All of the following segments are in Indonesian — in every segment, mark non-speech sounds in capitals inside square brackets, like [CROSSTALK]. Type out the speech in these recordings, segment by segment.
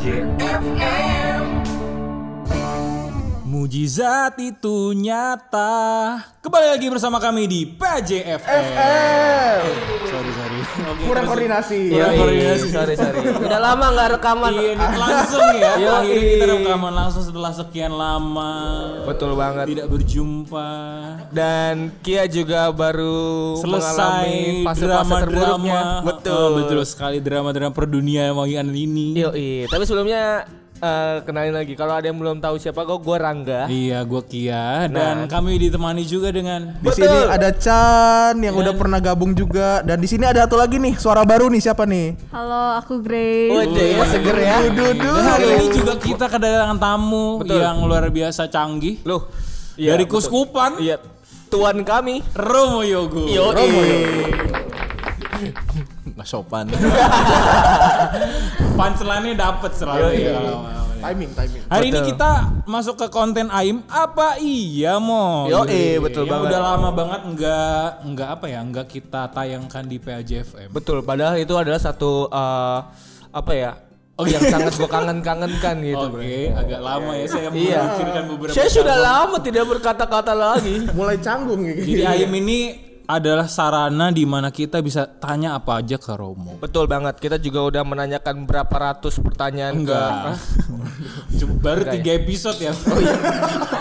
Magic FM. Mujizat itu nyata. Kembali lagi bersama kami di PJFM. Sorry sorry. Oke, Kurang terus- koordinasi. Kurang koordinasi. sorry sorry. Udah lama nggak rekaman. Iya, ini langsung ya. [LAUGHS] Yoi. Akhirnya kita rekaman langsung setelah sekian lama. Betul banget. Tidak berjumpa. Dan Kia juga baru Selesai mengalami fase-fase terburuknya. Betul. Oh, betul sekali drama-drama per dunia yang ini. Yoi. Tapi sebelumnya eh, kenalin lagi. Kalau ada yang belum tahu siapa gue, gue Rangga. Iya, gua Kia dan kami ditemani juga dengan Di sini ada Chan yang udah pernah gabung juga dan di sini ada satu lagi nih suara baru nih siapa nih? Halo, aku Grace. Wah, ya seger ya. Dan hari ini juga kita kedatangan tamu Betul. yang luar biasa canggih Loh. dari Kuskupan Iya. Tuan kami. Romo Yogo. Yo. Nggak sopan. Punchline-nya dapet selalu ya. kalau- Timing, timing. Hari ini Betul. kita masuk ke konten AIM apa iya mo? Yo, eh, betul Yang banget. Udah lama banget nggak nggak apa ya nggak kita tayangkan di PAJFM. Betul. Padahal itu adalah satu eh, apa ya? yang sangat gue kangen-kangenkan gitu. Oke, bro. agak lama ya saya Iya. memikirkan beberapa. Saya sudah tahun. lama tidak berkata-kata lagi. Mulai canggung gitu. Jadi AIM ini adalah sarana di mana kita bisa tanya apa aja ke Romo. Betul banget. Kita juga udah menanyakan berapa ratus pertanyaan Enggak. [LAUGHS] Cuma baru tiga episode ya.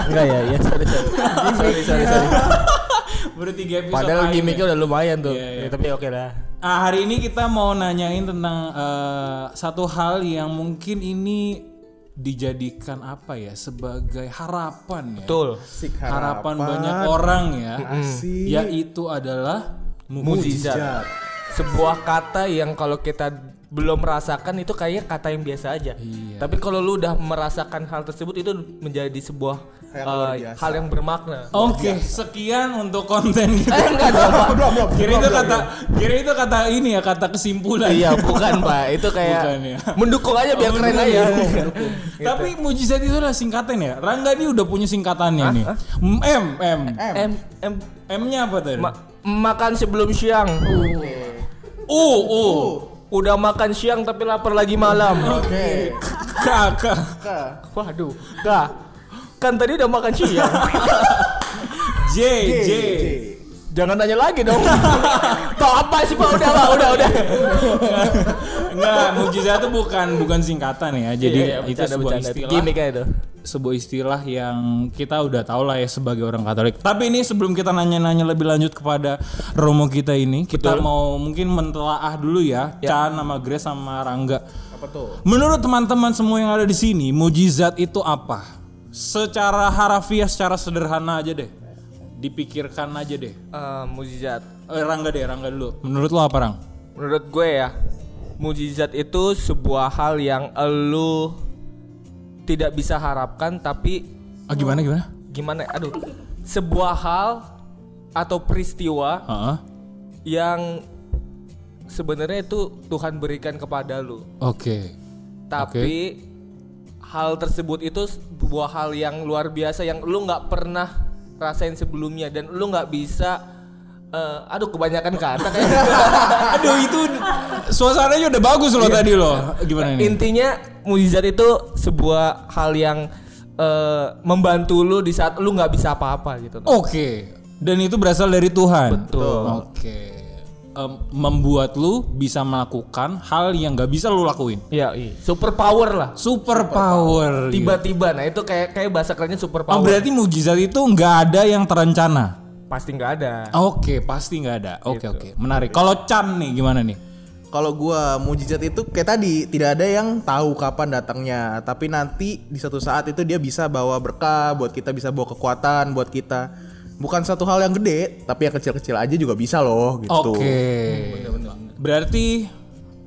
Enggak ya, ya sorry sorry. sorry sorry sorry. [LAUGHS] baru tiga episode. Padahal gimmicknya ya. udah lumayan tuh. Iya, iya. Ya, tapi oke lah. Ah, hari ini kita mau nanyain tentang eh, satu hal yang mungkin ini dijadikan apa ya sebagai harapan ya. Betul. Sik Harapan banyak orang ya. Asik. Yaitu adalah Mujizat. Sebuah kata yang kalau kita belum merasakan itu kayaknya kata yang biasa aja. Iya. Tapi kalau lu udah merasakan hal tersebut itu menjadi sebuah Hal yang biasa. hal yang bermakna. Oke, sekian untuk konten [LAUGHS] kita. Eh enggak dong, Pak. Kira itu kata kira itu kata ini ya, kata kesimpulan. Iya, bukan, Pak. [LAUGHS] Itu kayak Bukan ya. mendukung aja biar Oh, keren aja. mendukung. [LAUGHS] Tapi mujizat itu adalah singkatan ya. Rangga ini udah punya singkatannya nih. M M M. M M M-nya apa tadi? ma- makan sebelum siang. U U. Udah makan siang tapi lapar lagi malam. Oke. K K. Waduh, Kak. Kan tadi udah makan siang. [LAUGHS] J J. Jangan nanya lagi dong. [LAUGHS] Tau apa sih Pak? Udah Pak, udah udah. Enggak, mujizat itu bukan bukan singkatan ya. Jadi Iya, itu bercanda, sebuah bercanda. istilah. Gimik tuh. sebuah istilah yang kita udah tahu lah ya sebagai orang Katolik. Tapi ini sebelum kita nanya-nanya lebih lanjut kepada Romo kita ini, kita mau mungkin mentelaah dulu ya, Chan sama Grace sama Rangga. Apa tuh? Menurut teman-teman semua yang ada di sini, mujizat itu apa? Secara harafiah, secara sederhana aja deh. Dipikirkan aja deh. Eh, mujizat. Eh, Rangga deh, Rangga dulu. Menurut lo apa, Rang? Menurut gue ya, mujizat itu sebuah hal yang elu tidak bisa harapkan tapi Ah, gimana gimana? gimana? Aduh, sebuah hal atau peristiwa Heeh. yang sebenarnya itu Tuhan berikan kepada lu. Oke. Tapi hal tersebut itu sebuah hal yang luar biasa yang lu nggak pernah rasain sebelumnya dan lu nggak bisa eh, aduh kebanyakan kata kayak [LAUGHS] Aduh itu suasananya udah bagus loh tadi loh. Gimana nih? intinya mujizat itu sebuah hal yang eh, membantu lu di saat lu nggak bisa apa-apa gitu. Oke. Dan itu berasal dari Tuhan. Betul. Oke. Em, membuat lu bisa melakukan hal yang gak bisa lu lakuin. Ya, iya. Super power lah. Super power. gitu. Tiba-tiba, nah itu kayak kayak bahasa kerennya super Oh, power. berarti mujizat itu nggak ada yang terencana. Pasti nggak ada. Oke, pasti nggak ada. Oke, Gitu. oke. Menarik. Kalau Chan nih gimana nih? Kalau gua mujizat itu kayak tadi tidak ada yang tahu kapan datangnya, tapi nanti di satu saat itu dia bisa bawa berkah buat kita bisa bawa kekuatan buat kita. Bukan satu hal yang gede, tapi yang kecil-kecil aja juga bisa loh gitu. Oke. Berarti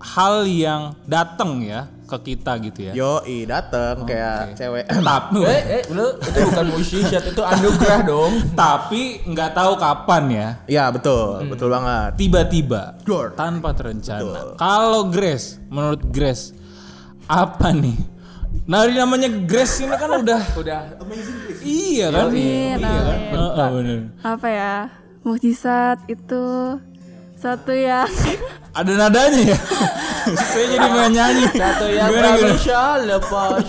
hal yang datang ya ke kita gitu ya. Yo, dateng kayak cewek. Tapi Eh, eh, lu itu bukan mujizat, itu anugerah dong. tapi nggak tahu kapan ya. ya betul, betul banget. Tiba-tiba tanpa terencana. Kalau Grace, menurut Grace apa nih? Nah, ini namanya Grace ini kan udah Udah iya kan? Amin, iya kan? amin. Heeh, bener. Apa ya? Mukjizat itu satu yang [LAUGHS] Ada nadanya ya. [LAUGHS] Saya jadi pengen nyanyi. Satu yang Gimana, gimana? bisa lepas.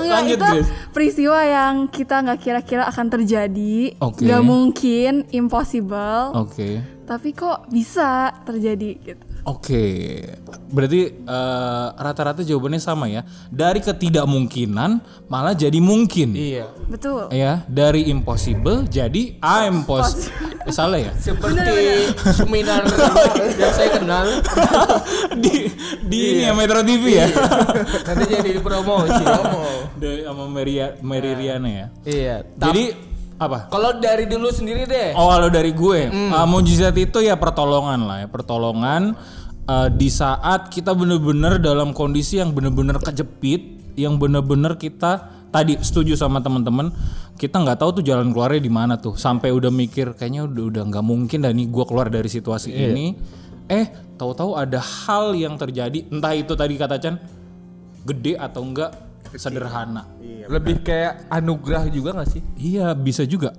Enggak Lanjut, itu Grace. peristiwa yang kita nggak kira-kira akan terjadi. Oke. Nggak mungkin, impossible. Oke. Tapi kok bisa terjadi gitu. Oke, berarti eh, rata-rata jawabannya sama ya. Dari ketidakmungkinan malah jadi mungkin. Iya. Betul. Ya, dari impossible jadi I'm possible. Eh, salah ya? Seperti seminar yang saya kenal. [LAUGHS] di di ini ya Metro TV ya. Nanti jadi promosi. [LAUGHS] Dari sama Maria Mary Riana ya. Iya. Jadi apa? Kalau dari dulu sendiri deh. Oh, kalau dari gue, uh, mujizat itu ya pertolongan lah ya, pertolongan uh, di saat kita bener-bener dalam kondisi yang bener-bener kejepit, yang bener-bener kita tadi setuju sama teman-teman, kita nggak tahu tuh jalan keluarnya di mana tuh, sampai udah mikir kayaknya udah udah nggak mungkin dah nih gue keluar dari situasi ini, eh tahu-tahu ada hal yang terjadi, entah itu tadi kata Chan gede atau enggak sederhana. Lebih kayak anugerah juga gak sih? Iya bisa juga.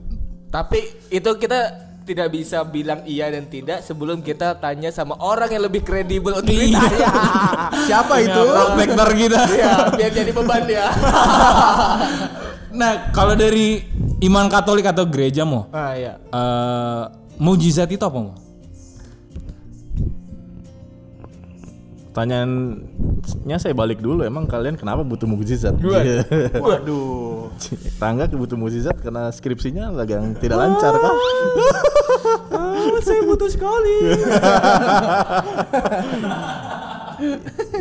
Tapi itu kita tidak bisa bilang iya dan tidak sebelum kita tanya sama orang yang lebih kredibel untuk Iya. ditanya. Siapa itu? Prospektor kita. Iya, biar jadi beban ya. [LAUGHS] Nah, kalau dari iman Katolik atau gereja mau, Ah iya. eh mujizat itu apa mau? Pertanyaannya saya balik dulu, emang kalian kenapa butuh mukjizat? Waduh. [LAUGHS] Rangga butuh mukjizat karena skripsinya lagi yang tidak lancar kah? saya butuh sekali. [LAUGHS]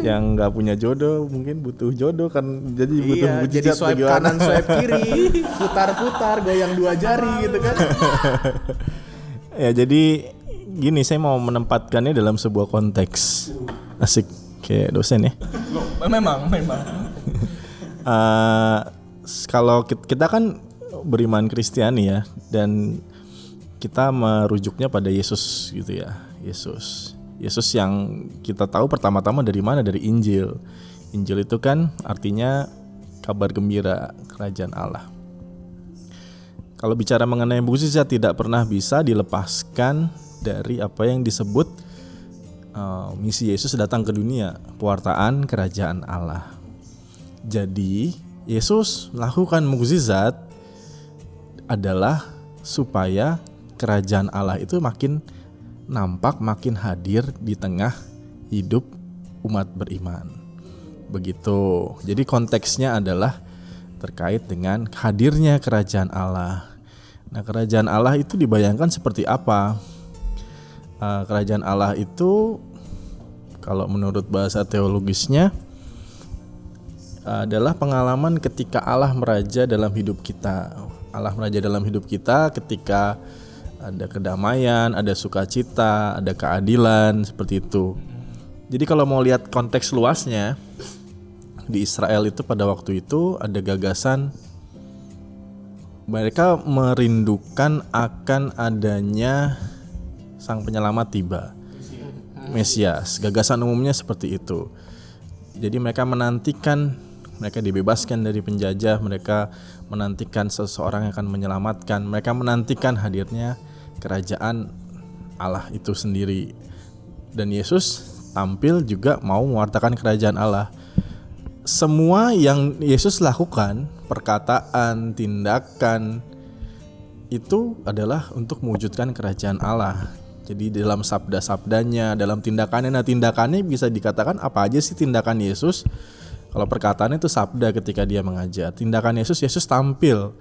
yang nggak punya jodoh mungkin butuh jodoh kan jadi butuh Iya, mukjizat jadi swipe bagaimana? kanan, swipe kiri, [LAUGHS] putar-putar, goyang dua jari gitu kan. ya jadi gini saya mau menempatkannya dalam sebuah konteks asik. Kayak dosen ya? Memang, memang. [LAUGHS] Eh, kalau kit- kita kan beriman Kristiani ya dan kita merujuknya pada Yesus gitu ya Yesus. Yesus yang kita tahu pertama-tama dari mana? Dari Injil. Injil itu kan artinya kabar gembira kerajaan Allah. Kalau bicara mengenai mukjizat tidak pernah bisa dilepaskan dari apa yang disebut uh, misi Yesus datang ke dunia, pewartaan kerajaan Allah. Jadi, Yesus melakukan mukjizat adalah supaya kerajaan Allah itu makin nampak, makin hadir di tengah hidup umat beriman. Begitu. Jadi konteksnya adalah terkait dengan hadirnya kerajaan Allah. Nah, kerajaan Allah itu dibayangkan seperti apa? Uh, kerajaan Allah itu kalau menurut bahasa teologisnya adalah pengalaman ketika Allah meraja dalam hidup kita. Allah meraja dalam hidup kita ketika ada kedamaian, ada sukacita, ada keadilan seperti itu. Jadi kalau mau lihat konteks luasnya di Israel itu pada waktu itu ada gagasan mereka merindukan akan adanya sang penyelamat tiba. Mesias, gagasan umumnya seperti itu. Jadi mereka menantikan mereka dibebaskan dari penjajah, mereka menantikan seseorang yang akan menyelamatkan, mereka menantikan hadirnya kerajaan Allah itu sendiri. Dan Yesus tampil juga mau mewartakan kerajaan Allah. Semua yang Yesus lakukan, perkataan, tindakan itu adalah untuk mewujudkan kerajaan Allah. Jadi dalam sabda-sabdanya, dalam tindakannya, nah tindakannya bisa dikatakan apa aja sih tindakan Yesus? Kalau perkataannya itu sabda ketika dia mengajar. Tindakan Yesus, Yesus tampil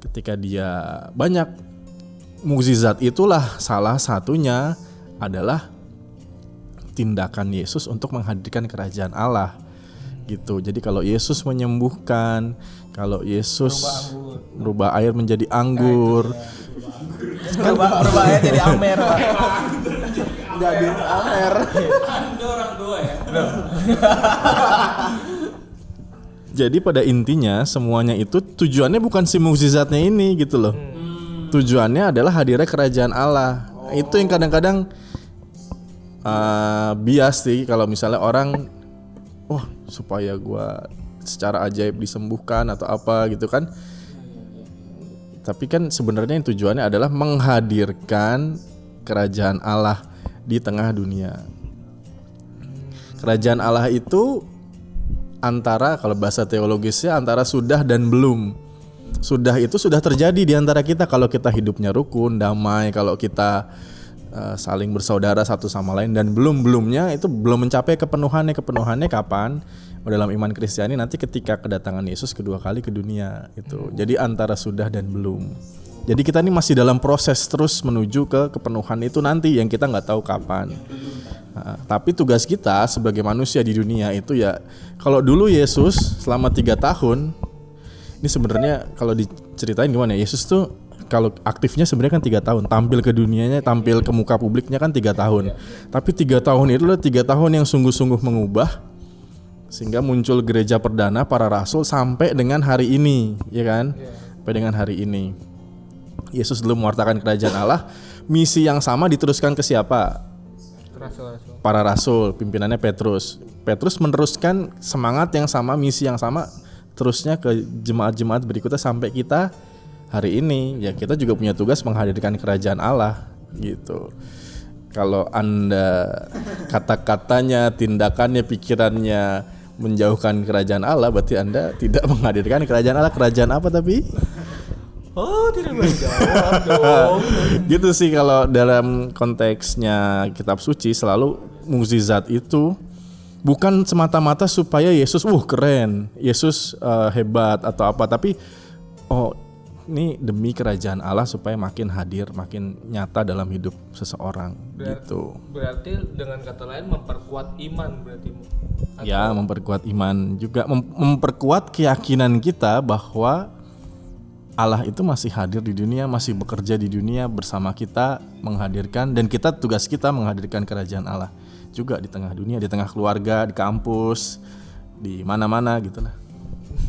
ketika dia banyak mukjizat itulah salah satunya adalah tindakan Yesus untuk menghadirkan kerajaan Allah gitu. Jadi kalau Yesus menyembuhkan, kalau Yesus merubah air menjadi anggur, Berubah, berubah ya jadi Amer. Pak. Jadi Amer. Jadi pada intinya semuanya itu tujuannya bukan si mukjizatnya ini gitu loh. Tujuannya adalah hadirnya kerajaan Allah. Itu yang kadang-kadang uh, bias sih kalau misalnya orang wah supaya gua secara ajaib disembuhkan atau apa gitu kan. Tapi kan sebenarnya yang tujuannya adalah menghadirkan kerajaan Allah di tengah dunia. Kerajaan Allah itu antara kalau bahasa teologisnya antara sudah dan belum. Sudah itu sudah terjadi di antara kita kalau kita hidupnya rukun, damai, kalau kita uh, saling bersaudara satu sama lain dan belum belumnya itu belum mencapai kepenuhannya kepenuhannya kapan? Oh, dalam iman Kristiani nanti ketika kedatangan Yesus kedua kali ke dunia itu. Jadi antara sudah dan belum. Jadi kita ini masih dalam proses terus menuju ke kepenuhan itu nanti yang kita nggak tahu kapan. Nah, tapi tugas kita sebagai manusia di dunia itu ya kalau dulu Yesus selama tiga tahun ini sebenarnya kalau diceritain gimana ya Yesus tuh kalau aktifnya sebenarnya kan tiga tahun tampil ke dunianya tampil ke muka publiknya kan tiga tahun tapi tiga tahun itu adalah tiga tahun yang sungguh-sungguh mengubah sehingga muncul gereja perdana para rasul sampai dengan hari ini ya kan? Sampai dengan hari ini. Yesus dulu mewartakan kerajaan Allah. Misi yang sama diteruskan ke siapa? Para rasul pimpinannya Petrus. Petrus meneruskan semangat yang sama misi yang sama terusnya ke jemaat-jemaat berikutnya sampai kita hari ini. Ya kita juga punya tugas menghadirkan kerajaan Allah gitu. Kalau anda kata-katanya tindakannya pikirannya menjauhkan kerajaan Allah berarti anda tidak menghadirkan kerajaan Allah. Kerajaan apa tapi? Oh, tidak menjawab dong. [LAUGHS] gitu sih kalau dalam konteksnya kitab suci selalu mukjizat itu bukan semata-mata supaya Yesus uh keren, Yesus eh, hebat atau apa tapi oh ini demi kerajaan Allah supaya makin hadir, makin nyata dalam hidup seseorang gitu. Berarti dengan kata lain memperkuat iman berarti. Ya, memperkuat iman juga mem- memperkuat keyakinan kita bahwa Allah itu masih hadir di dunia, masih bekerja di dunia bersama kita menghadirkan dan kita tugas kita menghadirkan kerajaan Allah juga di tengah dunia, di tengah keluarga, di kampus, di mana-mana gitu lah.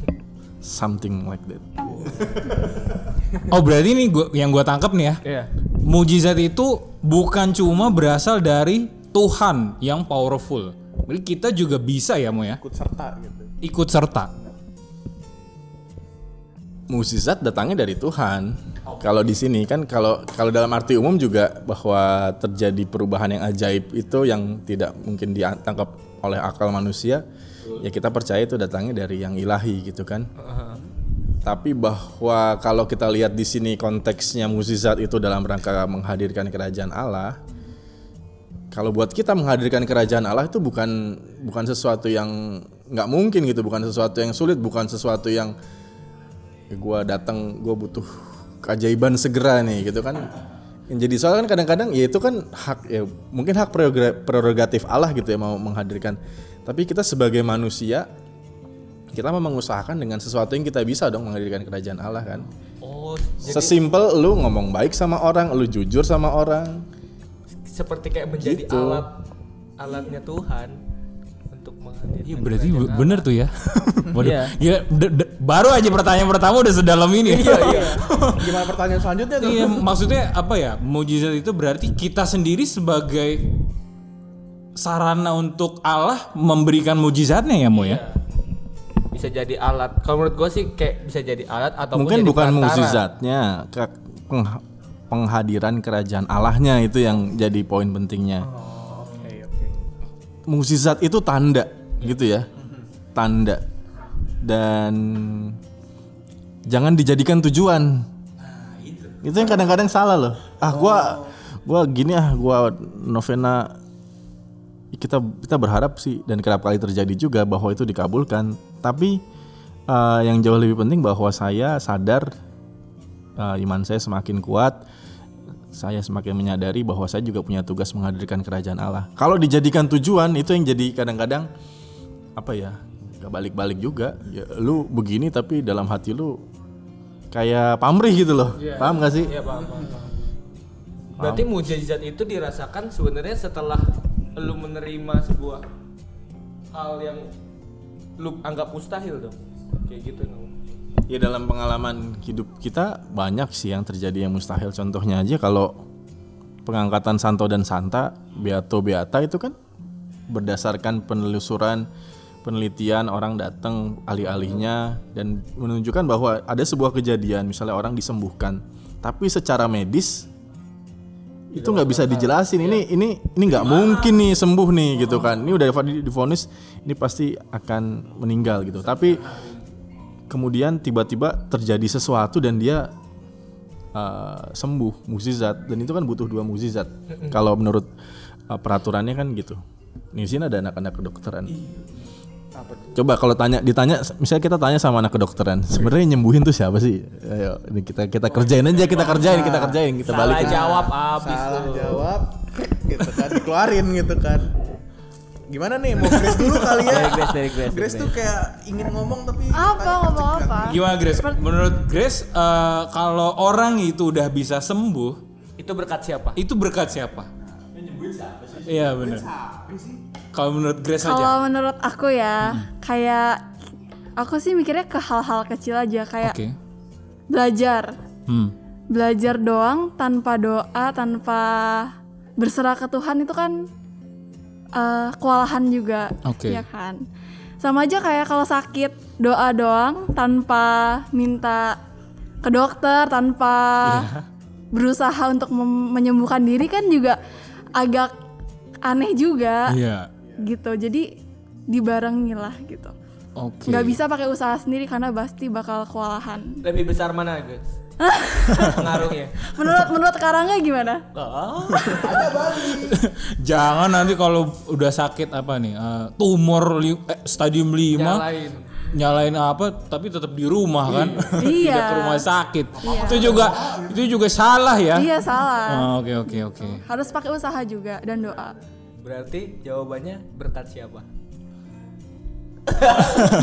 [LAUGHS] Something like that. [LAUGHS] Oh berarti ini gua, yang gua tangkap nih ya. Iya. Mujizat itu bukan cuma berasal dari Tuhan yang powerful. Jadi kita juga bisa ya Mo ya ikut serta gitu. ikut serta. Mukjizat datangnya dari Tuhan. Kalau di sini kan kalau kalau dalam arti umum juga bahwa terjadi perubahan yang ajaib itu yang tidak mungkin ditangkap oleh akal manusia, ya kita percaya itu datangnya dari yang ilahi gitu kan. Tapi bahwa kalau kita lihat di sini konteksnya mukjizat itu dalam rangka menghadirkan kerajaan Allah, kalau buat kita menghadirkan kerajaan Allah itu bukan bukan sesuatu yang nggak mungkin gitu, bukan sesuatu yang sulit, bukan sesuatu yang ya gue datang gue butuh keajaiban segera nih gitu kan. Yang jadi soal kan kadang-kadang ya itu kan hak ya mungkin hak preroga- prerogatif Allah gitu ya mau menghadirkan. Tapi kita sebagai manusia kita mau mengusahakan dengan sesuatu yang kita bisa dong menghadirkan kerajaan Allah kan Oh, jadi sesimpel lu ngomong baik sama orang lu jujur sama orang seperti kayak menjadi Gitu. alat alatnya Tuhan untuk menghadirkan. Iya berarti bener tuh ya. [LAUGHS] Waduh, Iya. ya baru aja pertanyaan pertama udah sedalam ini. Iya iya. [LAUGHS] Gimana pertanyaan selanjutnya tuh? Iya, maksudnya apa ya? Mujizat itu berarti kita sendiri sebagai sarana untuk Allah memberikan mujizatnya ya, Mo ya? Bisa jadi alat. Kalau menurut gue sih kayak bisa jadi alat atau mungkin jadi bukan perantara. mukjizatnya peng- penghadiran kerajaan Allahnya itu yang jadi poin pentingnya Oke oke. mukjizat itu tanda gitu ya tanda dan jangan dijadikan tujuan itu yang kadang-kadang salah loh ah gua gua gini ah gua novena kita kita berharap sih dan kerap kali terjadi juga bahwa itu dikabulkan tapi eh, yang jauh lebih penting bahwa saya sadar eh, iman saya semakin kuat saya semakin menyadari bahwa saya juga punya tugas menghadirkan kerajaan Allah. Kalau dijadikan tujuan itu yang jadi kadang-kadang apa ya? Gak balik-balik juga. Ya, lu begini tapi dalam hati lu kayak pamrih gitu loh. Paham gak sih? Iya paham, paham, paham. Berarti mujizat itu dirasakan sebenarnya setelah lu menerima sebuah hal yang lu anggap mustahil dong. Kayak gitu dong. Ya dalam pengalaman hidup kita banyak sih yang terjadi yang mustahil. Contohnya aja kalau pengangkatan Santo dan Santa, Beato Beata itu kan berdasarkan penelusuran, penelitian orang datang alih-alihnya dan menunjukkan bahwa ada sebuah kejadian misalnya orang disembuhkan, tapi secara medis itu nggak bisa dijelasin. Ini ini ini nggak mungkin nih sembuh nih gitu kan. Ini udah di- divonis ini pasti akan meninggal gitu. Tapi kemudian tiba-tiba terjadi sesuatu dan dia uh, sembuh mukjizat. Dan itu kan butuh dua mukjizat. Kalau menurut uh, peraturannya kan gitu. Di sini ada anak-anak kedokteran coba kalau tanya ditanya misalnya kita tanya sama anak kedokteran sebenarnya nyembuhin tuh siapa sih ayo ini kita kita kerjain aja kita kerjain kita kerjain kita Salah balikin jawab abis Salah lu. jawab gitu kan dikeluarin gitu kan. Gimana nih mau Grace dulu kali ya? Dari Grace, dari Grace, Grace tuh kayak ingin ngomong tapi Apa ngomong apa? Gimana Grace? Menurut Grace eh, kalau orang itu udah bisa sembuh, Itu berkat siapa? itu berkat siapa? Iya benar. Kalau menurut Grace aja. Kalau menurut aku ya, kayak aku sih mikirnya ke hal-hal kecil aja kayak Oke. belajar. Hmm. Belajar doang tanpa doa, tanpa berserah ke Tuhan itu kan eh, kewalahan juga, Oke. ya kan? Sama aja kayak kalau sakit doa doang tanpa minta ke dokter, tanpa Iya. berusaha untuk menyembuhkan diri kan juga agak aneh juga Iya. Gitu. Jadi dibarengi lah gitu. Oke. nggak bisa pakai usaha sendiri karena pasti bakal kewalahan. Lebih besar mana guys? [LAUGHS] Pengaruhnya. menurut menurut Karangga gimana? Oh. [LAUGHS] Jangan nanti kalau udah sakit apa nih eh, tumor li- eh, stadium 5 Nyalain. nyalain apa tapi tetap di rumah kan? Iya. [LAUGHS] tidak ke rumah sakit. Itu juga itu juga salah ya? Iya salah. Oh, oke oke oke. Harus pakai usaha juga dan doa Berarti jawabannya berkat siapa?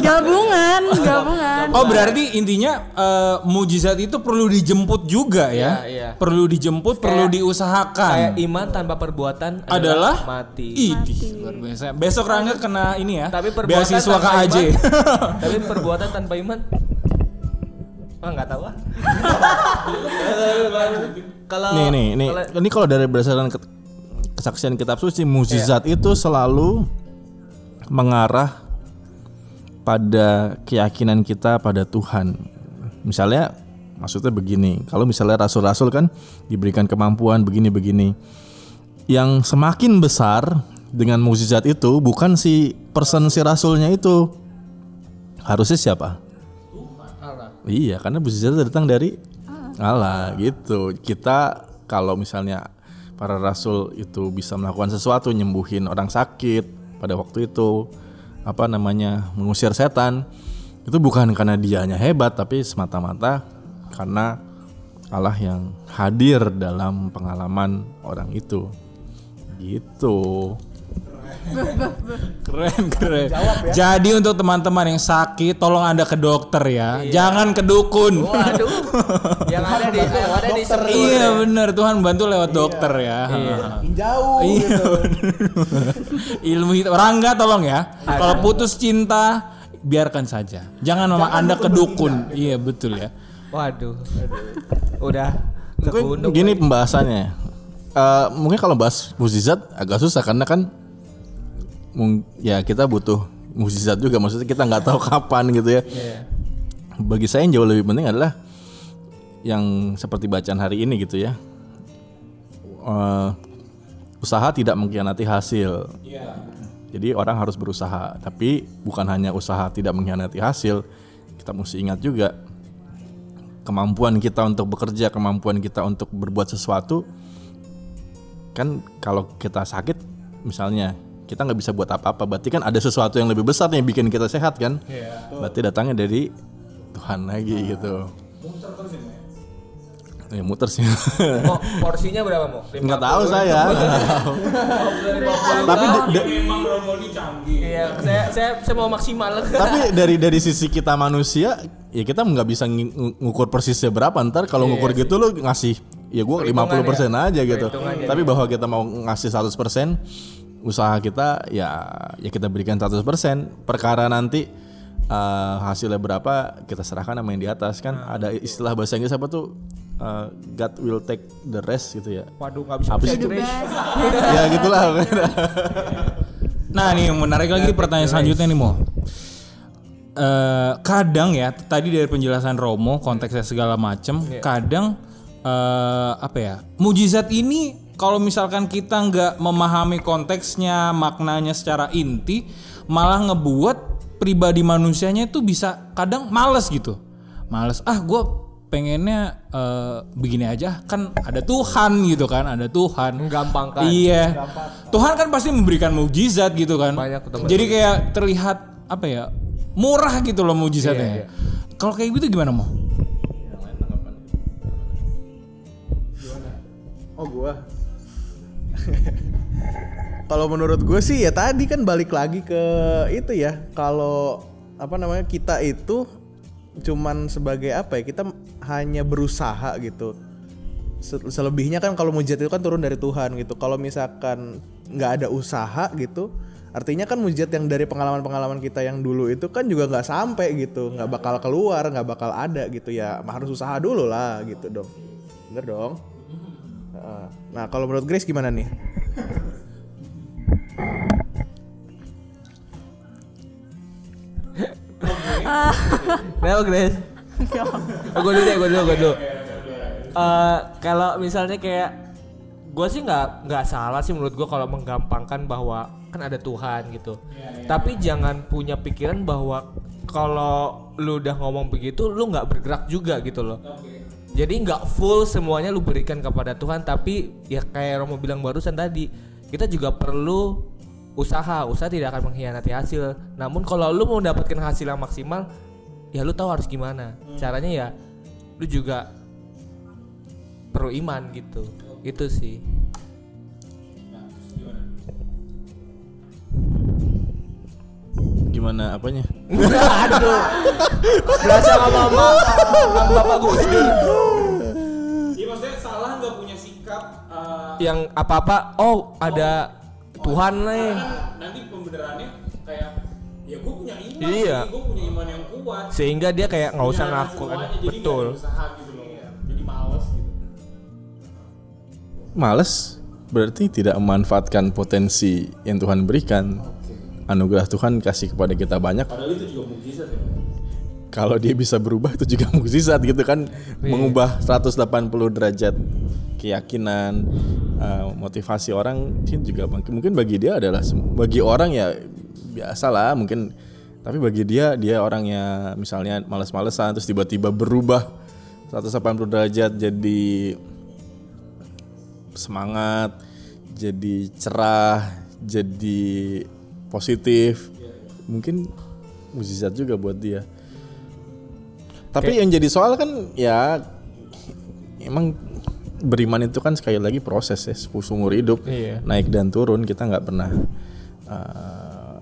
gabungan [LAUGHS] gabungan oh berarti intinya eh, mujizat itu perlu dijemput juga ya Iya, iya. perlu dijemput perlu Kayak diusahakan iman tanpa perbuatan adalah mati. Idih, luar biasa. Besok Rangga kena ini ya. Tapi perbuatan beasiswa tanpa KAJ. iman- [LAUGHS] Tapi perbuatan tanpa iman Ah nggak tahu ah. Kalau nih nih nih ini kalau dari berdasarkan ke- kesaksian kitab suci mukjizat itu selalu mengarah pada keyakinan kita pada Tuhan. Misalnya maksudnya begini kalau misalnya rasul-rasul kan diberikan kemampuan begini-begini yang semakin besar dengan mukjizat itu bukan si person si rasulnya itu. Harusnya siapa? Allah. Iya, karena mukjizat datang dari Allah gitu. Kita kalau misalnya para rasul itu bisa melakukan sesuatu nyembuhin orang sakit pada waktu itu apa namanya mengusir setan. Itu bukan karena dianya hebat tapi semata-mata karena Allah yang hadir dalam pengalaman orang itu. Gitu [LAUGHS] Keren keren. Jadi untuk teman-teman yang sakit tolong Anda ke dokter ya. Jangan ke dukun. Waduh. yang ada di yang ada di. Iya benar Tuhan bantu lewat dokter ya. Makin jauh Iya. gitu. [LAUGHS] Ilmu hitam. Rangga tolong ya. Kalau putus cinta biarkan saja. Jangan mama Anda ke dukun. Iya betul ya. Waduh. Udah ke Mungkin gini pembahasannya. Eh, mungkin kalau bahas mukjizat agak susah karena kan ya kita butuh mukjizat juga maksudnya kita nggak tahu [LAUGHS] kapan gitu ya. Bagi saya yang jauh lebih penting adalah yang seperti bacaan hari ini gitu ya. Eh, usaha tidak mengkhianati hasil. Jadi orang harus berusaha, tapi bukan hanya usaha tidak mengkhianati hasil. Kita mesti ingat juga kemampuan kita untuk bekerja, kemampuan kita untuk berbuat sesuatu, kan kalau kita sakit, misalnya kita nggak bisa buat apa-apa, berarti kan ada sesuatu yang lebih besar yang bikin kita sehat kan? Berarti datangnya dari Tuhan lagi gitu. Ya muter sih. [LAUGHS] Mau porsinya berapa mau? Nggak tahu saya. Tapi de- de- Iya, saya saya saya mau maksimal. [LAUGHS] tapi dari dari sisi kita manusia, ya kita nggak bisa ng- ng- ngukur persisnya berapa. Ntar kalau ngukur gitu lu ngasih, ya gue 50% aja gitu. Tapi bahwa kita mau ngasih 100%, usaha kita ya ya kita berikan 100%. Perkara nanti eh, hasilnya berapa kita serahkan sama yang di atas kan. Ada istilah bahasa Inggris apa tuh? eh, God will take the rest gitu ya. Waduh, nggak bisa. Apa sih? The ya gitulah. Nah nih menarik lagi pertanyaan selanjutnya nih Mo. Eh, kadang ya tadi dari penjelasan Romo konteksnya segala macem kadang eh, apa ya mujizat ini kalau misalkan kita nggak memahami konteksnya, maknanya secara inti, malah ngebuat pribadi manusianya itu bisa kadang males gitu. Males, ah gue pengennya eh, begini aja kan ada Tuhan gitu kan ada Tuhan. Menggampangkan. iya. Tuhan kan pasti memberikan mukjizat gitu kan. Banyak jadi kayak terlihat apa ya murah gitu loh mukjizatnya Iya, iya. kalau kayak gitu gimana mau Oh gua. Kalau menurut gue sih ya tadi kan balik lagi ke itu ya. Kalau apa namanya kita itu cuman sebagai apa ya? Kita hanya berusaha gitu. Se- Selebihnya kan kalau mujizat itu kan turun dari Tuhan gitu. Kalau misalkan nggak ada usaha gitu, artinya kan mujizat yang dari pengalaman-pengalaman kita yang dulu itu kan juga nggak sampai gitu, nggak bakal keluar, nggak bakal ada gitu ya. Harus usaha dulu lah gitu dong. Bener dong. Nah, kalau menurut Grace gimana nih? Kenapa Grace? oh, gue dulu deh, gue dulu, gue dulu. Eh, kalau misalnya kayak gue sih nggak nggak salah sih menurut gue kalau menggampangkan bahwa kan ada Tuhan gitu. Tapi jangan punya pikiran bahwa kalau lu udah ngomong begitu, lu nggak bergerak juga gitu loh. Jadi nggak full semuanya lu berikan kepada Tuhan, tapi ya kayak Romo bilang barusan tadi, kita juga perlu usaha. Usaha tidak akan mengkhianati hasil. Namun kalau lu mau mendapatkan hasil yang maksimal, ya lu tahu harus gimana. Caranya ya lu juga perlu iman gitu. Itu sih. Gimana apanya? Aduh. Berasa sama mama sama Bapak Gus Dur. Iya maksudnya salah nggak punya sikap eh, Yang apa-apa oh ada Tuhan nih. nanti pembenarannya kayak ya gue punya iman Iya. gue punya iman yang kuat Sehingga dia kayak nggak usah ngaku kan. Betul. usaha gitu loh jadi males gitu Males berarti tidak memanfaatkan potensi yang Tuhan berikan. Anugerah Tuhan kasih kepada kita banyak. padahal itu juga mukjizat ya. Kalau dia bisa berubah itu juga [LAUGHS] mukjizat gitu kan, mengubah 180 derajat keyakinan, eh, motivasi orang itu juga mungkin mungkin bagi dia adalah bagi orang ya biasa lah mungkin. Tapi bagi dia dia orangnya misalnya males-malesan terus tiba-tiba berubah 180 derajat jadi semangat, jadi cerah, jadi positif. Mungkin mukjizat juga buat dia. Tapi yang jadi soal kan ya emang beriman itu kan sekali lagi proses ya seumur hidup Iya. naik dan turun kita nggak pernah uh,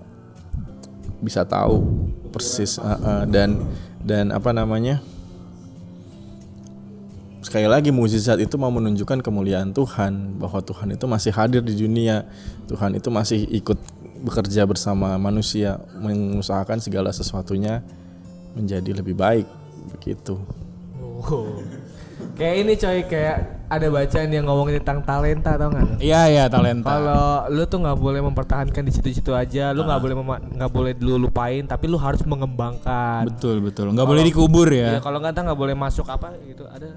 bisa tahu persis uh, uh, dan dan apa namanya sekali lagi mukjizat itu mau menunjukkan kemuliaan Tuhan bahwa Tuhan itu masih hadir di dunia Tuhan itu masih ikut bekerja bersama manusia mengusahakan segala sesuatunya menjadi lebih baik begitu Oh. Kayak ini coy kayak ada bacaan yang ngomongin tentang talenta tau nggak? iya iya talenta Kalau lu tuh nggak boleh mempertahankan di situ-situ aja, lu nggak boleh mema- nggak boleh dulu lupain, tapi lu harus mengembangkan. betul betul nggak boleh dikubur Ya, ya kalau nggak ntar nggak boleh masuk apa gitu ada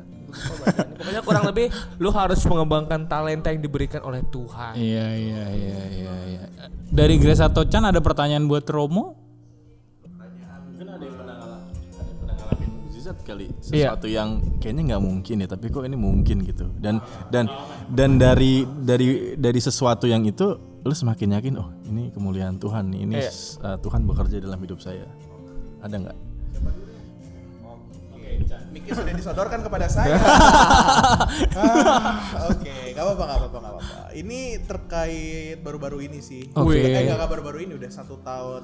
pokoknya kurang lebih lu harus mengembangkan talenta yang diberikan oleh Tuhan. iya iya iya iya iya dari Grace atau Chan ada pertanyaan buat Romo mungkin ada yang pernah ngalamin ada yang pernah ngalamin mukjizat kali Iya. sesuatu yang kayaknya nggak mungkin ya tapi kok ini mungkin gitu dan dan dan dari dari dari sesuatu yang itu lu semakin yakin oh ini kemuliaan Tuhan ini Iya. uh, Tuhan bekerja dalam hidup saya ada nggak Miki sudah disodorkan kepada saya. [LAUGHS] Ah, Oke, nggak apa-apa, nggak apa-apa, apa-apa. Ini terkait baru-baru ini sih. Oke. Eh, nggak nggak baru-baru ini udah satu tahun,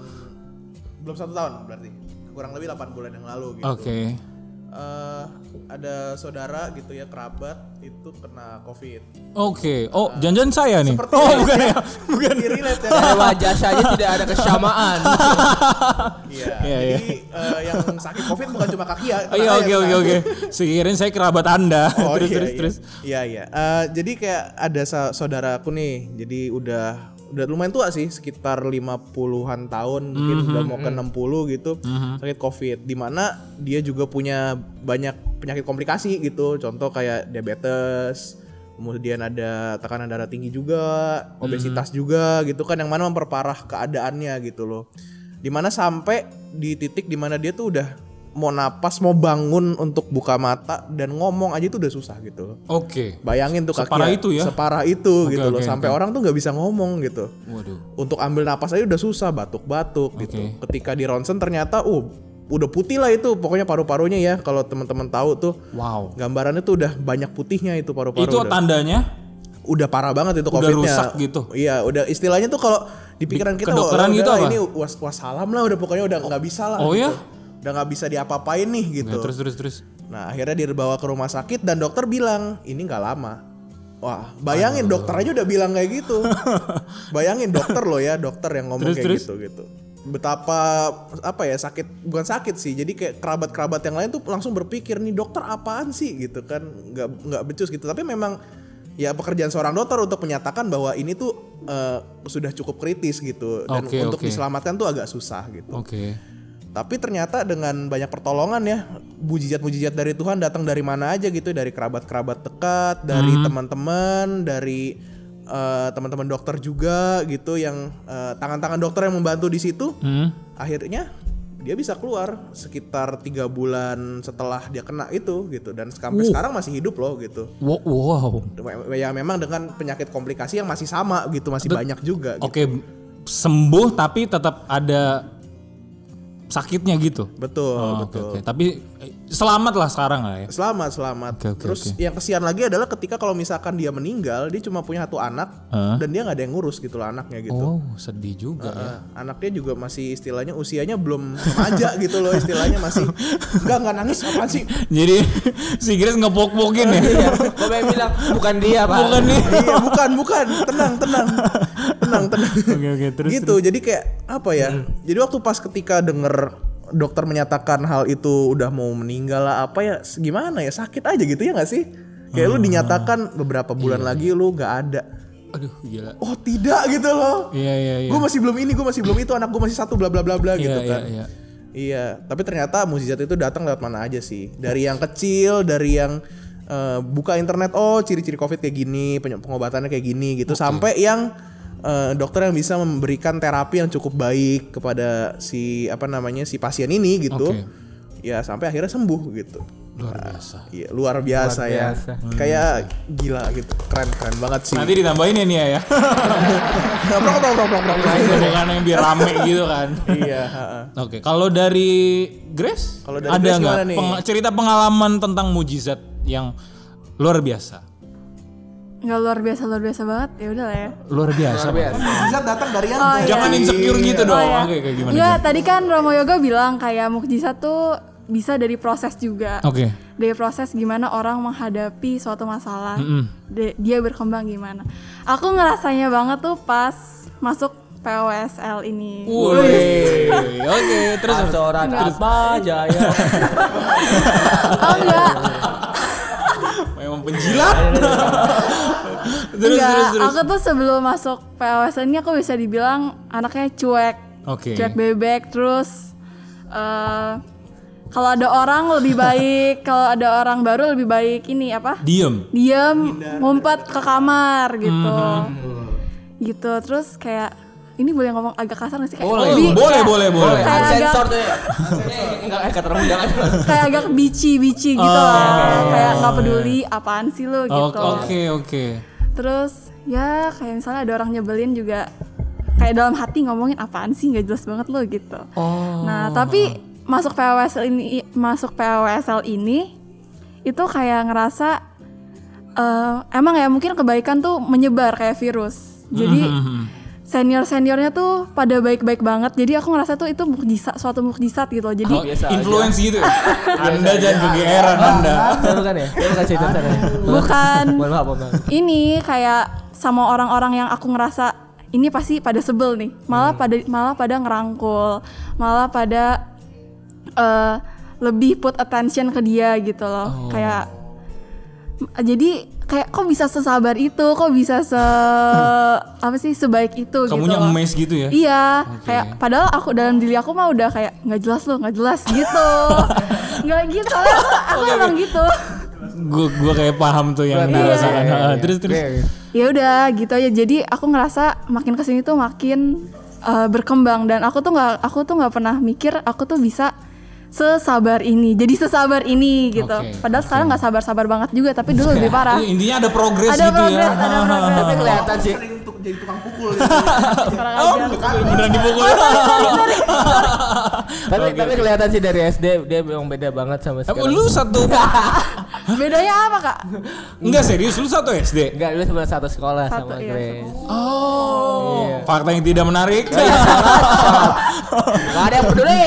belum satu tahun berarti. Kurang lebih 8 bulan yang lalu gitu. oke Eh, ada saudara gitu ya kerabat itu kena covid. oke oh jangan saya nih Seperti oh bukan ya [LAUGHS] bukan Di relate ya. Wajah saja tidak ada kesamaan. Iya. [LAUGHS] Iya, Jadi eh, yang sakit covid bukan cuma kaki ya. Oh, iya oke oke oke sekirain saya kerabat anda [LAUGHS] Oh terus iya, terus iya. terus Iya iya. Eh, jadi kayak ada sa- saudaraku nih. Jadi udah udah lumayan tua sih, sekitar 50-an tahun, mungkin Mhm, udah mau ke 60 gitu. Sakit Covid. Di mana dia juga punya banyak penyakit komplikasi gitu. Contoh kayak diabetes, kemudian ada tekanan darah tinggi juga, obesitas juga gitu kan yang mana memperparah keadaannya gitu loh. Di mana sampai di titik di mana dia tuh udah mau napas, mau bangun untuk buka mata dan ngomong aja itu udah susah gitu loh. Oke. Bayangin tuh Separah kakinya itu ya? Separah itu Oke, gitu loh oke, sampai oke. orang tuh nggak bisa ngomong gitu. Waduh. Untuk ambil napas aja udah susah, batuk-batuk gitu. Oke. Ketika di ronsen ternyata uh udah putih lah itu pokoknya paru-parunya ya kalau teman-teman tahu tuh Wow. gambarannya tuh udah banyak putihnya itu paru-paru Itu udah, tandanya udah parah banget itu Udah covidnya rusak gitu? iya udah istilahnya tuh kalau di pikiran kita kedokteran wah, gitu udah apa? ini was wassalam lah udah pokoknya udah nggak bisa lah Oh gitu. ya? Udah nggak bisa diapa-apain nih gitu Nah, terus terus terus. Nah akhirnya dibawa ke rumah sakit dan dokter bilang ini nggak lama. Wah bayangin dokter aja udah bilang kayak gitu. [LAUGHS] bayangin dokter loh ya dokter yang ngomong Terus, kayak terus? gitu gitu. Betapa apa ya sakit bukan sakit sih jadi kayak kerabat-kerabat yang lain tuh langsung berpikir nih dokter apaan sih gitu kan nggak nggak becus gitu tapi memang ya pekerjaan seorang dokter untuk menyatakan bahwa ini tuh eh, sudah cukup kritis gitu dan Oke, untuk oke. diselamatkan tuh agak susah gitu. Oke. Tapi ternyata dengan banyak pertolongan ya, mujizat-mujizat dari Tuhan datang dari mana aja gitu, dari kerabat-kerabat dekat, dari Hmm. teman-teman, dari eh, teman-teman dokter juga gitu yang eh, tangan-tangan dokter yang membantu di situ. Hmm. Akhirnya dia bisa keluar sekitar tiga bulan setelah dia kena itu gitu dan sampai sekarang masih hidup loh gitu. Wow. wow. Ya memang dengan penyakit komplikasi yang masih sama gitu, masih banyak juga. Gitu. Oke, sembuh tapi tetap ada sakitnya gitu. Betul, Oh, betul. oke. Tapi eh, selamat lah sekarang lah ya. Selamat, selamat. Oke, oke, Terus oke. yang kesian lagi adalah ketika kalau misalkan dia meninggal, dia cuma punya satu anak Hah? dan dia nggak ada yang ngurus gitu loh anaknya gitu. Oh, sedih juga ya. Nah, anaknya juga masih istilahnya usianya belum remaja [LAUGHS] gitu loh istilahnya masih enggak enggak nangis apaan sih? Jadi [LAUGHS] si Grace ngepok-pokin ya. Iya, gue pengen bilang bukan dia pak. Bukan nih. iya, bukan, bukan. Tenang, tenang. Tenang, tenang. Oke, oke, terus. Hmm. gitu. Jadi kayak apa ya? Jadi waktu pas ketika denger dokter menyatakan hal itu udah mau meninggal lah apa ya gimana ya sakit aja gitu ya nggak sih? Kayak Ah. lu dinyatakan beberapa Iya, bulan lagi lu nggak ada. Aduh, gila. Oh tidak gitu loh. Iya, iya, iya. Gue masih belum ini, gue masih belum itu, anak gue masih satu, bla bla bla bla Iya, gitu iya, kan. iya. Iya, tapi ternyata mukjizat itu datang lewat mana aja sih? Dari yang kecil, dari yang eh, buka internet, oh ciri-ciri covid kayak gini, pengobatannya kayak gini gitu, sampai yang eh, dokter yang bisa memberikan terapi yang cukup baik kepada si apa namanya si pasien ini gitu, Oke. ya sampai akhirnya sembuh gitu. Luar biasa. Iya, luar biasa Luar ya, biasa. kayak gila gitu, keren keren banget sih. Nanti ditambahin ya nih ya. [LAUGHS] Prok, prok, prok, prok, prok. Bukan yang biar rame gitu kan. Iya. Oke, kalau dari Grace, Kalau dari ada Grace nggak gimana nih? peng- cerita pengalaman tentang mujizat yang luar biasa? Nggak luar biasa luar biasa banget ya udah lah ya Luar biasa. Luar biasa. Mukjizat datang dari yang Oh, iya. Jangan insecure gitu dong. Oh, ya. Oke, kayak gimana? Enggak, tadi kan Romo Yoga bilang kayak mukjizat tuh bisa dari proses juga. Oke. Dari proses gimana orang menghadapi suatu masalah. Mm-mm. De- dia berkembang gimana. Aku ngerasanya banget tuh pas masuk POSL ini. Wih, oke, terus Pasoran apa jaya. Oh enggak, memang penjilat. Terus, enggak. terus, terus. Aku tuh sebelum masuk POSL ini aku bisa dibilang anaknya cuek. Oke. Cuek bebek terus eh kalau ada orang lebih baik, [LAUGHS] kalau ada orang baru lebih baik ini apa? Diem. Diam, ngumpet ke kamar gitu. Mhm. Gitu. Terus kayak ini boleh ngomong agak kasar nggak sih kayak Boleh. Boleh, kayak- boleh, boleh. Kayak agak Sensor tuh ya. [LAUGHS] Enggak eh kata orang jangan. [LAUGHS] kayak agak bici-bici gitu Oh, lah. Kayak nggak peduli apaan sih lu Oh, gitu. Oke, oke. Terus ya kayak misalnya ada orang nyebelin juga kayak dalam hati ngomongin apaan sih nggak jelas banget lo gitu. Oh. Nah tapi masuk PWSL ini masuk PWSL ini itu kayak ngerasa eh, emang ya mungkin kebaikan tuh menyebar kayak virus. Jadi Mhm. Senior seniornya tuh pada baik-baik banget. Jadi aku ngerasa tuh itu mukjizat suatu mukjizat gitu. Jadi Oh, biasa aja. influence gitu. ya? [LAUGHS] anda jangan kegeeran Anda. Bukan ya? Bukan cerita bukan ini kayak sama orang-orang yang aku ngerasa ini pasti pada sebel nih malah pada malah pada ngerangkul malah pada eh, lebih put attention ke dia gitu loh kayak jadi kayak kok bisa sesabar itu kok bisa se [LAUGHS] apa sih sebaik itu Kamunya gitu emes gitu ya? Iya, kayak padahal aku dalam diri aku mah udah kayak nggak jelas loh, nggak jelas gitu. [LAUGHS] Nggak gitu, aku, aku emang gitu. gue gue kayak paham tuh yang dirasakan. Ah, Terus terus. ya udah gitu aja jadi aku ngerasa makin ke sini tuh makin uh, berkembang dan aku tuh nggak aku tuh nggak pernah mikir aku tuh bisa sesabar ini jadi sesabar ini gitu Oke, padahal sekarang nggak sabar-sabar banget juga tapi dulu lebih parah Intinya ada progres ada gitu progres ya. ada progres Tapi [LAUGHS] kelihatan sih. Untuk jadi tukang pukul. [LAUGHS] Kurang ajar. Beneran dipukul. [LAUGHS] Tapi tapi kelihatan sih dari SD dia memang beda banget sama sekarang. Lu satu bedanya apa kak Enggak serius lu satu SD. Enggak, lu sebenarnya satu sekolah Satu, sama iya, Grace. Oh. Fakta yang tidak menarik. Gak ada yang peduli.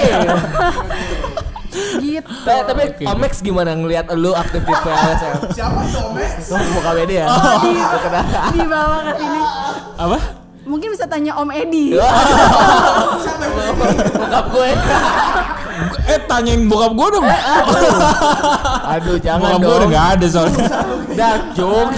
Gitu tapi, tapi Omex gimana ngelihat lu aktif di PLSM? Siapa tuh, Max? Oh, buka media ya? di bawah ke sini Apa? mungkin bisa tanya Om Edi [LAUGHS] Bokap gue. Eh tanyain bokap gue dong. Aduh, jangan bokap gue udah dong. gak ada soalnya. Dah, jok.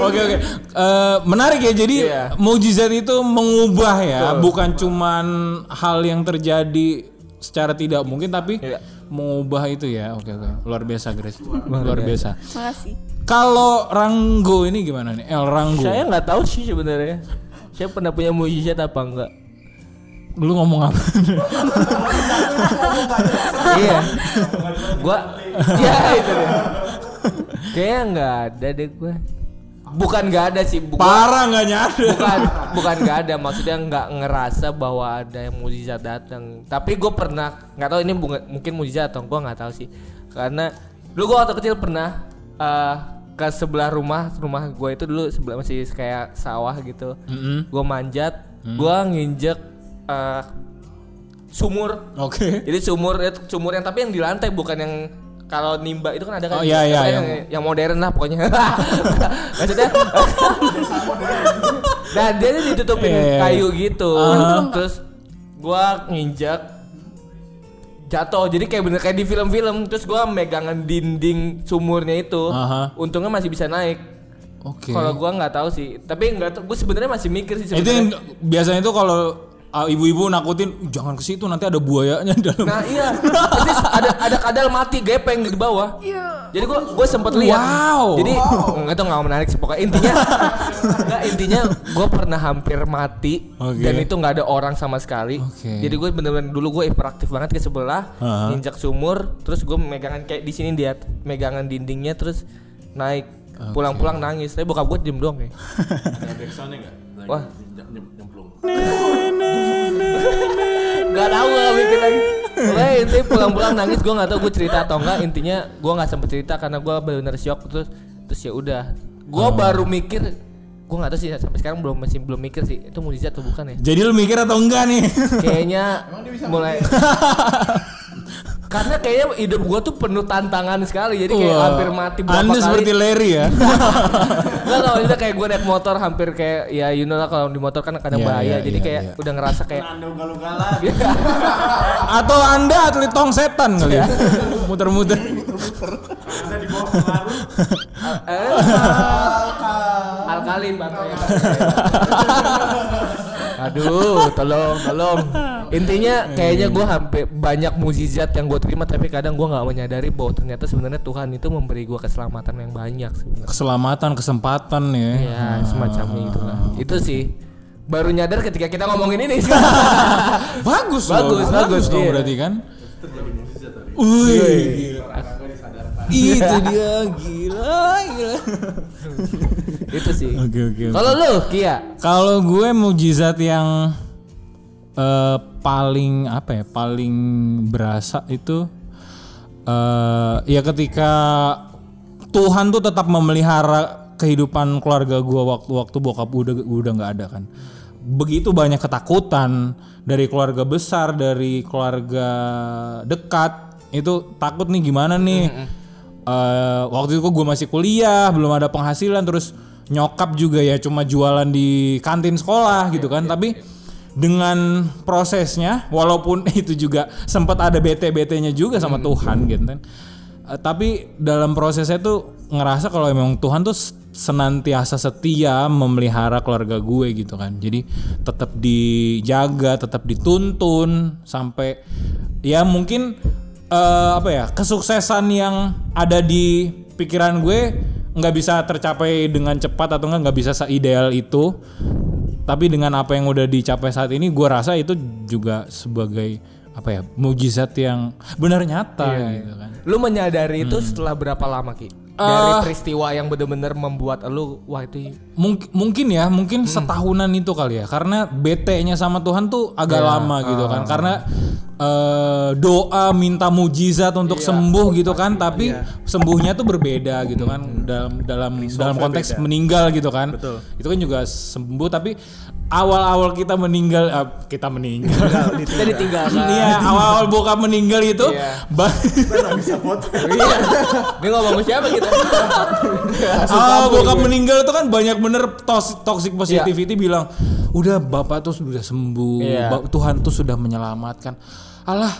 Oke oke. Eh, menarik ya. Jadi Iya. mujizat itu mengubah ya, bukan cuman hal yang terjadi secara tidak mungkin tapi Iya. mengubah itu ya. Oke oke. Luar biasa Grace. Luar biasa. makasih Kalau Ranggo ini gimana nih? El Ranggo. Saya nggak tahu sih sebenarnya. Saya pernah punya mujizat apa enggak? Lu ngomong apa? iya. Gua ya itu deh. Kayaknya nggak ada deh gue. Bukan nggak ada sih, bukan. Parah nggak nyadar. bukan bukan nggak ada. Maksudnya nggak ngerasa bahwa ada yang mujizat datang. Tapi gue pernah nggak tahu ini bunga- mungkin mujizat atau gue nggak tahu sih. Karena dulu gue waktu kecil pernah eh, ke sebelah rumah rumah gue itu dulu sebelah masih kayak sawah gitu. Mm-mm. gue manjat gue nginjek eh, sumur. Oke. jadi sumur itu sumur yang tapi yang di lantai bukan yang kalau nimba itu kan ada Oh, kan iya, iya, apa yang- yang, yang modern lah pokoknya [LAUGHS] maksudnya [LAUGHS] nah dia tuh ditutupin Iya, iya, iya. kayu gitu Aha. terus gua nginjak jatuh jadi kayak bener kayak di film-film terus gua megangan dinding sumurnya itu Aha. untungnya masih bisa naik Oke. kalau gua nggak tahu sih tapi nggak tahu gue sebenarnya masih mikir sih Itu yang biasanya itu kalau ibu-ibu nakutin "Uh, jangan ke situ nanti ada buayanya di dalam. nah iya jadi ada ada kadal mati gepeng di bawah Iya. Jadi gua gue sempet lihat. Wow. Jadi nggak tahu nggak menarik sih pokoknya intinya nggak intinya gue pernah hampir mati Oke. dan itu nggak ada orang sama sekali. Oke. Jadi gue bener-bener dulu gue hiperaktif banget ke sebelah, Aha. injak sumur, terus gue megangan kayak di sini dia megangan dindingnya terus naik. Pulang-pulang nangis, tapi bokap gue diem doang kayak. Wah, [LAUGHS] Gak tahu gak mikir lagi. Pokoknya intinya pulang-pulang nangis gue nggak tahu gue cerita atau enggak. Intinya gue nggak sempet cerita karena gue benar-benar shock terus terus ya udah. Gue baru mikir gue nggak tahu sih sampai sekarang belum masih belum mikir sih itu mujizat atau bukan ya. Jadi lu mikir atau enggak nih? Kayaknya mulai karena kayaknya hidup gue tuh penuh tantangan sekali jadi kayak Wah, hampir mati berapa Anda kali. seperti Larry ya. [LAUGHS] Enggak tau maksudnya kayak gue naik motor hampir kayak ya you know lah kalau di motor kan kadang Iya, bahaya iya, jadi iya, kayak iya. udah ngerasa kayak [LAUGHS] Atau Anda atlet tong setan kali ya. Muter-muter. [LAUGHS] Eh, alkalin baterainya. Aduh, tolong, tolong. Intinya kayaknya gue hampir banyak mukjizat yang gue terima, tapi kadang gue nggak menyadari bahwa ternyata sebenarnya Tuhan itu memberi gue keselamatan yang banyak sebenarnya. Keselamatan, kesempatan ya. Ya, semacam itu lah. Itu sih baru nyadar ketika kita ngomongin ini [LAUGHS] sih. Bagus, Bagus, loh. bagus, dong iya. berarti kan. Wih. Itu dia [LAUGHS] gila, gila. itu sih. Oke, oke. oke. Kalau lu, Kia, Kalau gue mujizat yang eh, paling apa ya, paling berasa itu eh ya ketika Tuhan tuh tetap memelihara kehidupan keluarga gue waktu waktu bokap udah udah nggak ada kan. Begitu banyak ketakutan dari keluarga besar, dari keluarga dekat itu takut nih gimana nih. Eh, waktu itu gue masih kuliah, belum ada penghasilan, terus nyokap juga ya cuma jualan di kantin sekolah gitu kan. Tapi dengan prosesnya, walaupun [LAUGHS] itu juga sempat ada bete-betenya juga sama Tuhan gitu kan. Eh, tapi dalam prosesnya tuh ngerasa kalau emang Tuhan tuh senantiasa setia memelihara keluarga gue gitu kan. Jadi tetap dijaga, tetap dituntun sampai ya mungkin eh, apa ya kesuksesan yang ada di pikiran gue nggak bisa tercapai dengan cepat atau nggak nggak bisa seideal itu tapi dengan apa yang udah dicapai saat ini gue rasa itu juga sebagai apa ya mujizat yang benar nyata gitu kan Lu menyadari itu setelah berapa lama Ki? Dari Eh. peristiwa yang bener-bener membuat lu wah itu Mungkin mungkin ya, mungkin setahunan itu kali ya. Karena BT-nya sama Tuhan tuh agak lama gitu kan. Karena eh, doa minta mujizat untuk sembuh gitu kan, tapi sembuhnya tuh berbeda gitu kan dalam dalam dalam konteks meninggal gitu kan. Itu kan juga sembuh tapi awal-awal kita meninggal eh, kita meninggal. kita [LAUGHS] ditinggalkan. Iya, awal-awal bokap meninggal itu Iya. ba- [LAUGHS] Iya. Dia ngomong sama siapa kita? [LAUGHS] Ah, bokap meninggal itu kan banyak bener tos- toxic positivity bilang, udah bapak tuh sudah sembuh, Iya. ba- Tuhan tuh sudah menyelamatkan. Alah,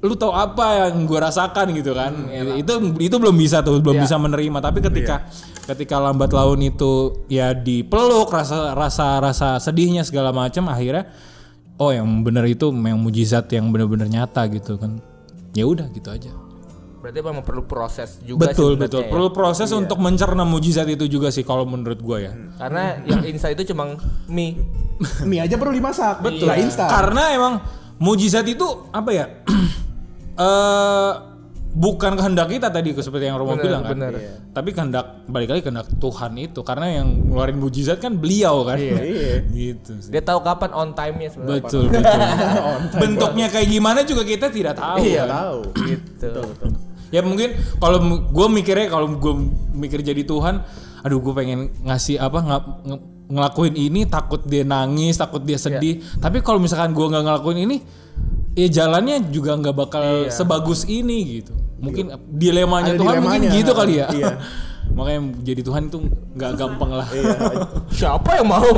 lu tahu apa yang gue rasakan gitu kan? itu itu belum bisa tuh, belum bisa menerima. Tapi ketika ketika lambat laun itu ya dipeluk rasa rasa rasa sedihnya segala macam, akhirnya oh yang bener itu yang mujizat yang bener-bener nyata gitu kan. Ya udah gitu aja. Berarti memang perlu proses juga betul sih betul ya. perlu proses untuk mencerna mujizat itu juga sih kalau menurut gue ya Karena yang insya itu cuma mie. Mie aja perlu dimasak. Betul. Instan. karena emang mujizat itu apa ya [CLEARS THROAT] eh bukan kehendak kita tadi seperti yang Romo bilang kan benar. tapi kehendak balik lagi kehendak Tuhan itu karena yang ngeluarin mujizat kan beliau kan Iya. [LAUGHS] gitu sih. Dia tahu kapan on time-nya sebenarnya. betul betul [LAUGHS] bentuknya kayak gimana juga kita tidak tahu Iya. kan. Tahu. [CLEARS THROAT] Gitu. ya mungkin kalau gue mikirnya kalau gue mikir jadi Tuhan aduh gue pengen ngasih apa nggak nge- ngelakuin ini takut dia nangis takut dia sedih. Tapi kalau misalkan gue nggak ngelakuin ini ya jalannya juga nggak bakal sebagus ini gitu. Mungkin dilemanya Ada Tuhan mungkin dilemanya. gitu kali ya. Iya. [LAUGHS] makanya jadi Tuhan itu nggak gampang lah. [LAUGHS] Siapa yang mau?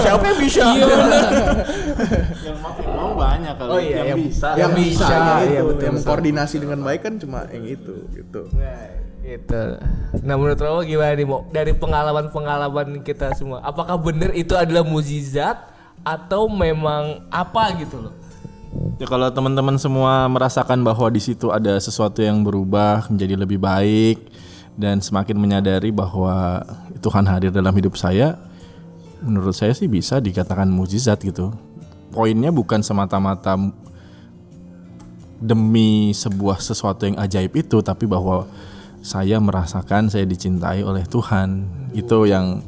Siapa yang bisa? iya [LAUGHS] yang mau, yang mau banyak kali. Oh iya, yang- bisa. Yang bisa, bisa, iya, itu, betul. yang koordinasi dengan baik kan cuma yang itu, gitu. Nah, gitu. Nah menurut Romo gimana nih Mo? Dari pengalaman-pengalaman kita semua, apakah benar itu adalah mukjizat atau memang apa gitu loh? Ya kalau teman-teman semua merasakan bahwa di situ ada sesuatu yang berubah menjadi lebih baik dan semakin menyadari bahwa Tuhan hadir dalam hidup saya, menurut saya sih bisa dikatakan mujizat gitu. Poinnya bukan semata-mata demi sebuah sesuatu yang ajaib itu, tapi bahwa saya merasakan saya dicintai oleh Tuhan. Itu yang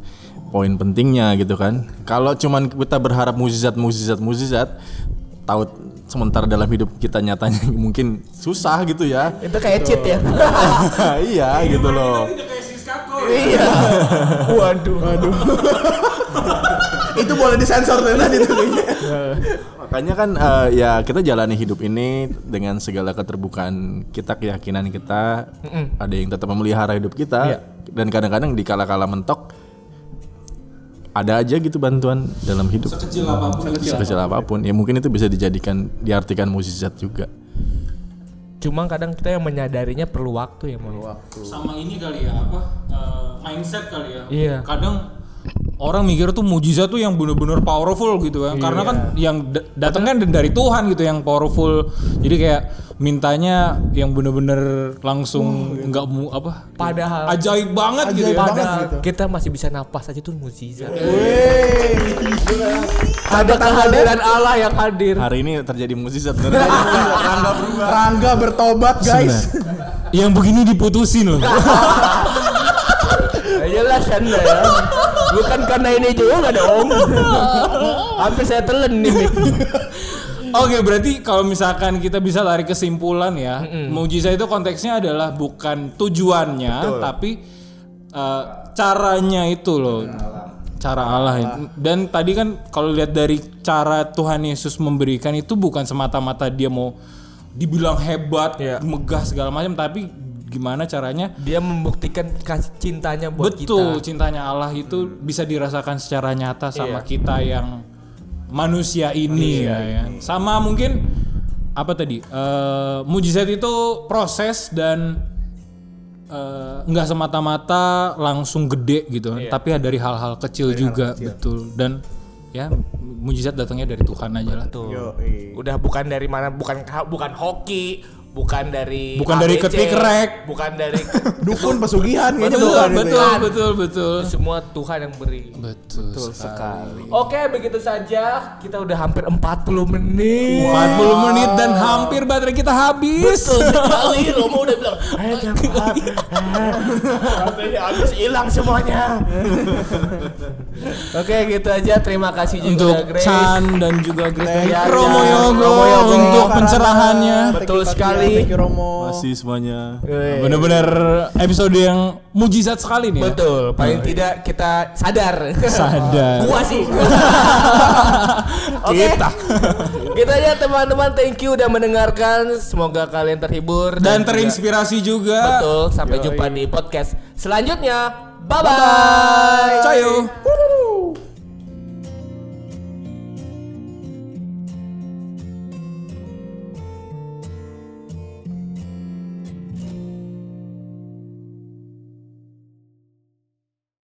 poin pentingnya gitu kan. Kalau cuman kita berharap mujizat, mujizat, mujizat, tahu sementara dalam hidup kita nyatanya [LAUGHS] mungkin susah gitu ya. Itu kayak cheat ya? [LAUGHS] iya gitu loh. iya. [LAUGHS] Waduh. Waduh. itu boleh disensor tuh tadi tuh. Makanya kan eh, ya kita jalani hidup ini dengan segala keterbukaan kita, keyakinan kita, ada yang tetap memelihara hidup kita. Dan kadang-kadang di kala-kala mentok ada aja gitu bantuan dalam hidup. Kecil apa pun sekecil apa pun. Ya mungkin itu bisa dijadikan diartikan mukjizat juga. Cuma kadang kita yang menyadarinya perlu waktu ya Mo. sama ini kali ya apa eh, mindset kali ya. Iya. kadang orang mikir tuh mujizat tuh yang bener-bener powerful gitu ya karena kan yang da- datang kan dari Tuhan gitu yang powerful jadi kayak mintanya yang bener-bener langsung nggak mu apa Padahal ajaib banget gitu ya Padahal kita masih bisa napas aja tuh mukjizat. Ada kehadiran Allah yang hadir. hari ini terjadi mukjizat beneran. Rangga bertobat, guys. yang begini diputusin loh [LAUGHS] Ya jelas anda ya. Bukan karena ini juga dong. [LAUGHS] Hampir saya telan nih. Oke, berarti kalau misalkan kita bisa lari kesimpulan ya, mujizat itu konteksnya adalah bukan tujuannya, tapi eh, caranya itu loh. Cara Allah itu. Dan tadi kan kalau lihat dari cara Tuhan Yesus memberikan itu bukan semata-mata dia mau dibilang hebat, Iya. megah segala macam, tapi gimana caranya Dia membuktikan kasih cintanya buat Betul, kita. cintanya Allah itu bisa dirasakan secara nyata sama Iya. kita yang manusia ini ya, ya. Sama mungkin apa tadi? eh, mujizat itu proses dan eh, nggak semata-mata langsung gede gitu, Iya. tapi dari hal-hal kecil juga, betul. Dan ya mujizat datangnya dari Tuhan aja lah. Tuh. Udah bukan dari mana, bukan bukan hoki, bukan dari Bukan dari ABC, ketik rek. bukan dari [LAUGHS] Dukun pesugihan betul, bukan itu betul, ya. betul, betul, semua Tuhan yang beri. betul, sekali. Oke, begitu saja. Kita udah hampir 40 menit. 40 menit dan hampir baterai kita habis. Betul sekali. [LAUGHS] Romo udah bilang, "Eh, cepat." Baterainya habis hilang semuanya. [LAUGHS] Oke, gitu aja. Terima kasih juga Untuk Grace. Chan dan juga Grace Ya, Romo. Yogo Romo Yogo. untuk pencerahannya. Betul Fatia, sekali. Thank you Romo. Masih semuanya. Bener-bener episode yang mujizat sekali nih. ya. Betul. Paling tidak kita sadar. Sadar. [LAUGHS] Gua sih. [LAUGHS] Oke. Kita. Gitu aja teman-teman. Thank you udah mendengarkan. Semoga kalian terhibur Dan juga- terinspirasi juga. Betul. Sampai jumpa di podcast selanjutnya. Bye bye. Cayo.